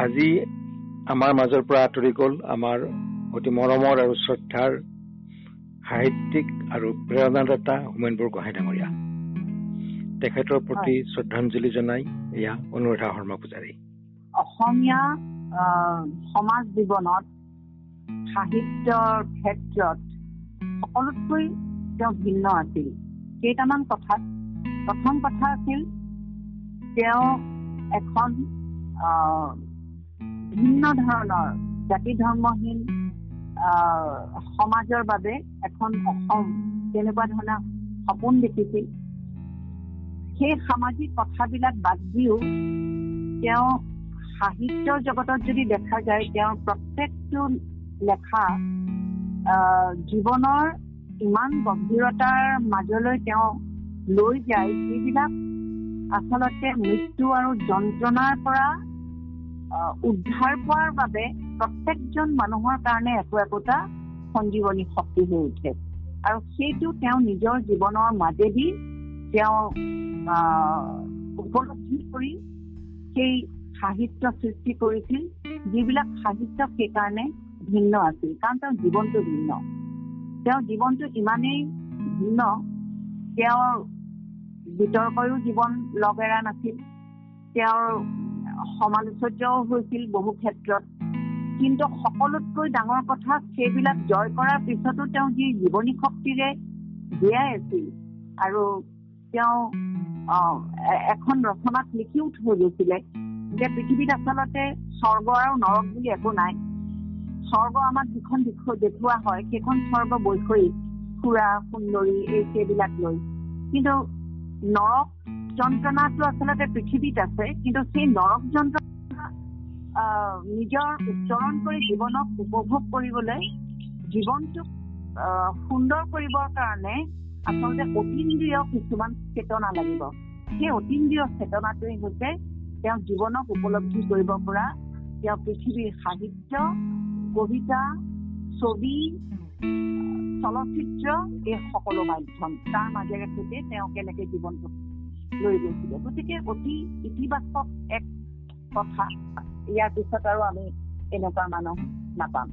আজি আমাৰ মাজৰ পৰা আঁতৰি গ'ল আমাৰ অতি মৰমৰ আৰু শ্ৰদ্ধাৰ সাহিত্যিক আৰু প্ৰেৰণাদাতা হোমেনবোৰ গোহাঁই ডাঙৰীয়া। তেখেতৰ প্ৰতি শ্ৰদ্ধাঞ্জলি জনাই এয়া অনুৰাধা শৰ্মা পূজাৰী। অসমীয়া সমাজ জীৱনত সাহিত্যৰ ক্ষেত্ৰত সকলোতকৈ তেওঁ ভিন্ন আছিল। কেইটামান কথাত প্ৰথম কথা আছিল তেওঁ এখন ভিন্ন ধৰণৰ জাতি ধৰ্মহীন সমাজৰ বাবে এখন অসম তেনেকুৱা ধৰণৰ সপোন দেখিছিল সেই সামাজিক কথাবিলাক বাদ দিও তেওঁ সাহিত্যৰ জগতত যদি দেখা যায় তেওঁৰ প্ৰত্যেকটো লেখা জীৱনৰ ইমান গভীৰতাৰ মাজলৈ তেওঁ লৈ যায় যিবিলাক আচলতে মৃত্যু আৰু যন্ত্ৰণাৰ পৰা উদ্ধাৰ পোৱাৰ বাবে প্ৰত্যেকজন মানুহৰ কাৰণে একো একোটা সঞ্জীৱনী শক্তি হৈ উঠে। আৰু সেইটো তেওঁ নিজৰ জীৱনৰ মাজেদি তেওঁ উপলব্ধি কৰি সেই সাহিত্য সৃষ্টি কৰিছিল যিবিলাক সাহিত্য সেইকাৰণে ভিন্ন আছিল কাৰণ তেওঁৰ জীৱনটো ভিন্ন। তেওঁৰ জীৱনটো ইমানেই ভিন্ন তেওঁৰ বিতৰ্কয়ো জীৱন লগ এৰা নাছিল তেওঁৰ সমালোচনাও হৈছিল বহু ক্ষেত্ৰত। কিন্তু সকলোতকৈ ডাঙৰ কথা সেইবিলাক জয় কৰাৰ পিছতো তেওঁ যি জীৱনী শক্তিৰে জীয়াই আছিল আৰু তেওঁ এখন ৰচনাত লিখিও থৈ গৈছিলে যে পৃথিৱীত আচলতে স্বৰ্গ আৰু নৰক বুলি একো নাই। স্বৰ্গ আমাক যিখন দেখুওৱা হয় সেইখন স্বৰ্গ বৈষয়িক খুৰা সুন্দৰী এই সেইবিলাক লৈ। কিন্তু নৰক যন্ত্ৰণাটো আচলতে পৃথিৱীত আছে কিন্তু সেই নৰক যন্ত্ৰণা নিজৰ উচ্চৰণ কৰি জীৱনক উপভোগ কৰিবলৈ জীৱনটোক সুন্দৰ কৰিবৰ কাৰণে আচলতে অতীন্দ্ৰিয় কিছুমান চেতনা লাগিব। সেই অতীন্দ্ৰিয় চেতনাটোৱে হৈছে তেওঁ জীৱনক উপলব্ধি কৰিব পৰা তেওঁ পৃথিৱীৰ সাহিত্য কবিতা ছবি চলচ্চিত্ৰ এই সকলো মাধ্যম। তাৰ মাজেৰে সৈতে তেওঁ কেনেকে জীৱনটো লৈ গৈছিলে। গতিকে অতি ইতিবাচক এক কথা। ইয়াৰ পিছত আৰু আমি এনেকুৱা মানুহ নাপাম।